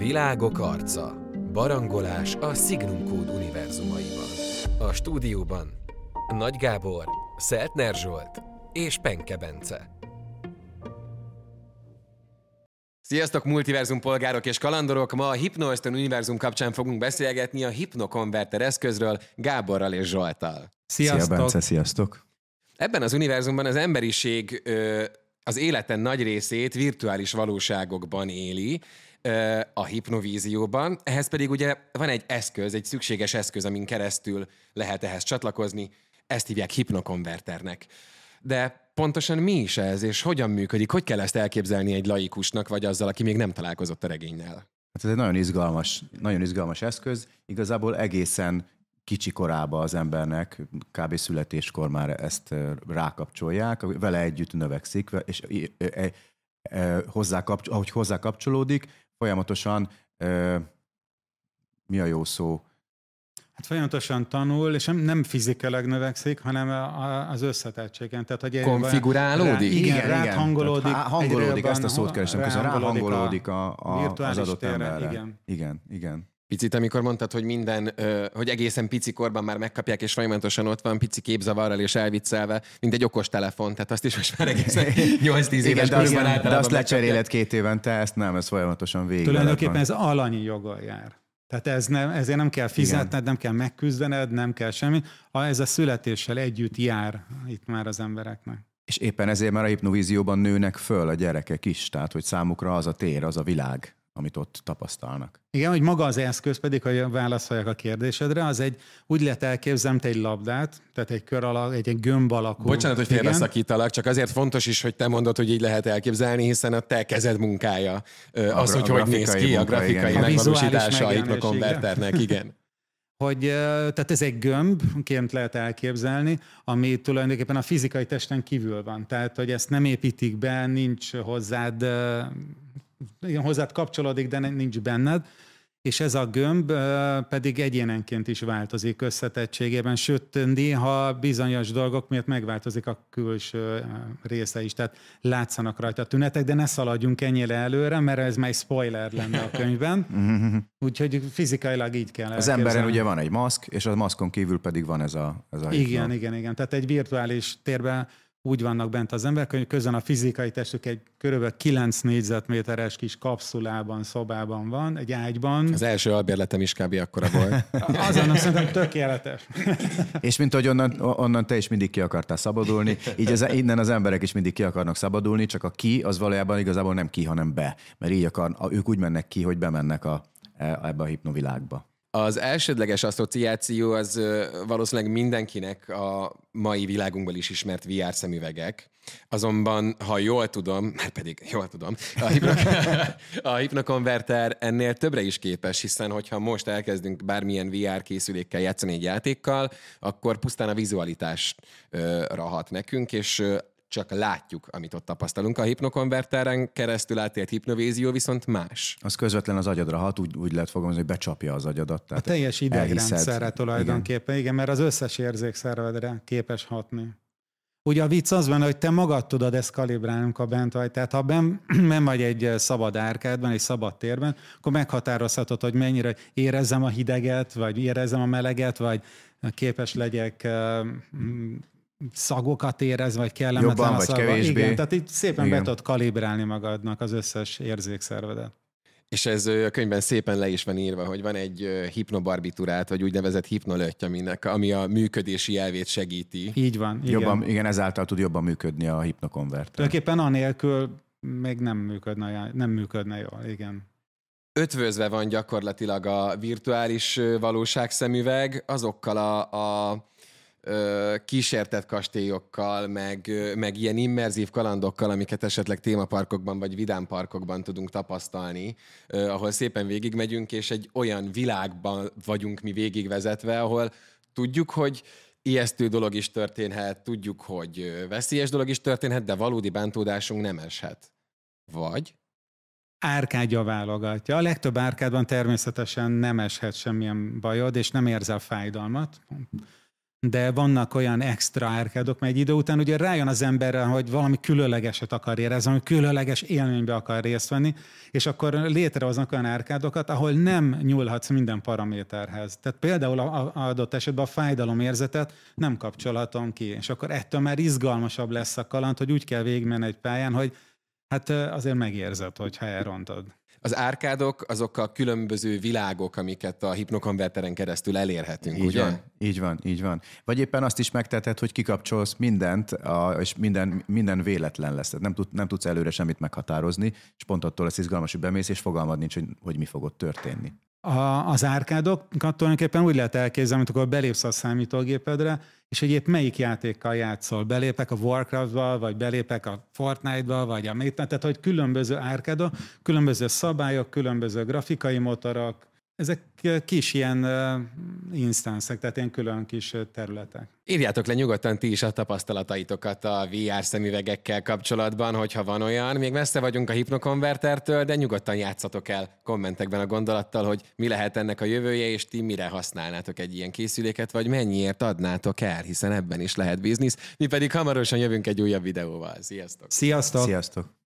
Világok arca. Barangolás a Signum Code univerzumaiban. A stúdióban Nagy Gábor, Szeltner Zsolt és Penke Bence. Sziasztok, multiverzum polgárok és kalandorok! Ma a Hypnoeston univerzum kapcsán fogunk beszélgetni a Hypnoconverter eszközről Gáborral és Zsoltal. Sziasztok! Szia Bence, sziasztok! Ebben az univerzumban az emberiség ö, az életen nagy részét virtuális valóságokban éli, a hipnovízióban. Ehhez pedig ugye van egy eszköz, egy szükséges eszköz, amin keresztül lehet ehhez csatlakozni. Ezt hívják hipnokonverternek. De pontosan mi is ez, és hogyan működik? Hogy kell ezt elképzelni egy laikusnak, vagy azzal, aki még nem találkozott a regénynel? Hát ez egy nagyon izgalmas, nagyon izgalmas eszköz. Igazából egészen kicsi korába az embernek, kb. születéskor már ezt rákapcsolják, vele együtt növekszik, és hozzá kapcs- ahogy hozzá kapcsolódik, folyamatosan ö, mi a jó szó? Hát folyamatosan tanul, és nem, fizikailag növekszik, hanem az összetettségen. Tehát, hogy Konfigurálódik? Rá, igen, igen, rád Tehát hangolódik. há- hangolódik, ezt a szót keresem, közben ráhangolódik a, a, az adott térre, emberre. igen. igen, igen. Picit, amikor mondtad, hogy minden, hogy egészen pici korban már megkapják, és folyamatosan ott van, pici képzavarral és elviccelve, mint egy okos telefon, tehát azt is most már egészen 8-10 éves Igen, de, azt, korban de azt lecseréled két évente, ezt nem, ez folyamatosan végig. Tulajdonképpen ez alanyi joggal jár. Tehát ez nem, ezért nem kell fizetned, Igen. nem kell megküzdened, nem kell semmi. Ez a születéssel együtt jár itt már az embereknek. És éppen ezért már a hipnovízióban nőnek föl a gyerekek is, tehát hogy számukra az a tér, az a világ, amit ott tapasztalnak. Igen, hogy maga az eszköz pedig, hogy válaszoljak a kérdésedre, az egy, úgy lehet elképzelni, mint egy labdát, tehát egy kör alak, egy, egy gömb alakú. Bocsánat, hogy félbeszakítalak, csak azért fontos is, hogy te mondod, hogy így lehet elképzelni, hiszen a te kezed munkája, az, gra- hogy a hogy néz ki a munka, grafikai igen. A vizuális megvalósítása a megjelenés, hipnokonverternek, igen. hogy tehát ez egy gömbként lehet elképzelni, ami tulajdonképpen a fizikai testen kívül van. Tehát, hogy ezt nem építik be, nincs hozzád, igen, hozzád kapcsolódik, de nincs benned, és ez a gömb pedig egyénenként is változik összetettségében, sőt, néha bizonyos dolgok miatt megváltozik a külső része is, tehát látszanak rajta a tünetek, de ne szaladjunk ennyire előre, mert ez már spoiler lenne a könyvben, úgyhogy fizikailag így kell Az emberen ugye van egy maszk, és a maszkon kívül pedig van ez a, ez a Igen, igen, igen. Tehát egy virtuális térben úgy vannak bent az emberek, hogy közben a fizikai testük egy körülbelül 9 négyzetméteres kis kapszulában, szobában van, egy ágyban. Az első albérletem is kb. akkora volt. Azon szerintem tökéletes. És mint hogy onnan, onnan te is mindig ki akartál szabadulni, így az, innen az emberek is mindig ki akarnak szabadulni, csak a ki az valójában igazából nem ki, hanem be. Mert így akar, a- ők úgy mennek ki, hogy bemennek a, e- ebbe a hipnovilágba. Az elsődleges asszociáció az valószínűleg mindenkinek a mai világunkból is ismert VR szemüvegek. Azonban, ha jól tudom, már pedig jól tudom, a, hipno, a hipnokonverter ennél többre is képes, hiszen hogyha most elkezdünk bármilyen VR készülékkel játszani egy játékkal, akkor pusztán a vizualitás ö, rahat nekünk, és csak látjuk, amit ott tapasztalunk. A hipnokonverteren keresztül átélt hipnovízió viszont más. Az közvetlen az agyadra hat, úgy, úgy lehet fogalmazni, hogy becsapja az agyadat. A Tehát teljes idegrendszerre tulajdonképpen, igen. igen, mert az összes érzékszervedre képes hatni. Ugye a vicc az van, hogy te magad tudod ezt kalibrálni, amikor bent vagy. Tehát ha ben, ben vagy egy szabad árkádban, egy szabad térben, akkor meghatározhatod, hogy mennyire érezzem a hideget, vagy érezzem a meleget, vagy képes legyek szagokat érez, vagy kellemetlen Jobban a vagy szaga. kevésbé. Igen, tehát itt szépen Igen. be tudod kalibrálni magadnak az összes érzékszervedet. És ez a könyvben szépen le is van írva, hogy van egy hipnobarbiturát, vagy úgynevezett hipnolötty, aminek, ami a működési elvét segíti. Így van. Igen. Jobban, igen, ezáltal tud jobban működni a hipnokonverter. Tulajdonképpen anélkül még nem működne, nem működne jól, igen. Ötvözve van gyakorlatilag a virtuális valóságszemüveg azokkal a, a kísértett kastélyokkal, meg, meg ilyen immerzív kalandokkal, amiket esetleg témaparkokban vagy vidámparkokban tudunk tapasztalni, ahol szépen végigmegyünk, és egy olyan világban vagyunk mi végigvezetve, ahol tudjuk, hogy ijesztő dolog is történhet, tudjuk, hogy veszélyes dolog is történhet, de valódi bántódásunk nem eshet. Vagy? Árkádja válogatja. A legtöbb árkádban természetesen nem eshet semmilyen bajod, és nem érzel fájdalmat. De vannak olyan extra árkádok, mert egy idő után ugye rájön az emberre, hogy valami különlegeset akar érezni, valami különleges élménybe akar részt venni, és akkor létrehoznak olyan árkádokat, ahol nem nyúlhatsz minden paraméterhez. Tehát például a, a adott esetben a fájdalomérzetet nem kapcsolhatom ki, és akkor ettől már izgalmasabb lesz a kaland, hogy úgy kell végigmenni egy pályán, hogy hát azért megérzed, hogyha elrontod. Az árkádok azok a különböző világok, amiket a hipnokonverteren keresztül elérhetünk, így ugye? Van, így van, így van. Vagy éppen azt is megteheted, hogy kikapcsolsz mindent, a, és minden, minden véletlen lesz. Nem, tud, nem tudsz előre semmit meghatározni, és pont attól lesz izgalmas, hogy bemész, és fogalmad nincs, hogy, hogy mi fog ott történni. A, az árkádokat tulajdonképpen úgy lehet elképzelni, amikor belépsz a számítógépedre, és hogy épp melyik játékkal játszol. Belépek a Warcraft-ba, vagy belépek a Fortnite-ba, vagy a Meta, tehát hogy különböző árkádok, különböző szabályok, különböző grafikai motorok, ezek kis ilyen instanszek, tehát ilyen külön kis területek. Írjátok le nyugodtan ti is a tapasztalataitokat a VR szemüvegekkel kapcsolatban, hogyha van olyan. Még messze vagyunk a hipnokonvertertől, de nyugodtan játszatok el kommentekben a gondolattal, hogy mi lehet ennek a jövője, és ti mire használnátok egy ilyen készüléket, vagy mennyiért adnátok el, hiszen ebben is lehet biznisz. Mi pedig hamarosan jövünk egy újabb videóval. Sziasztok! Sziasztok! Sziasztok!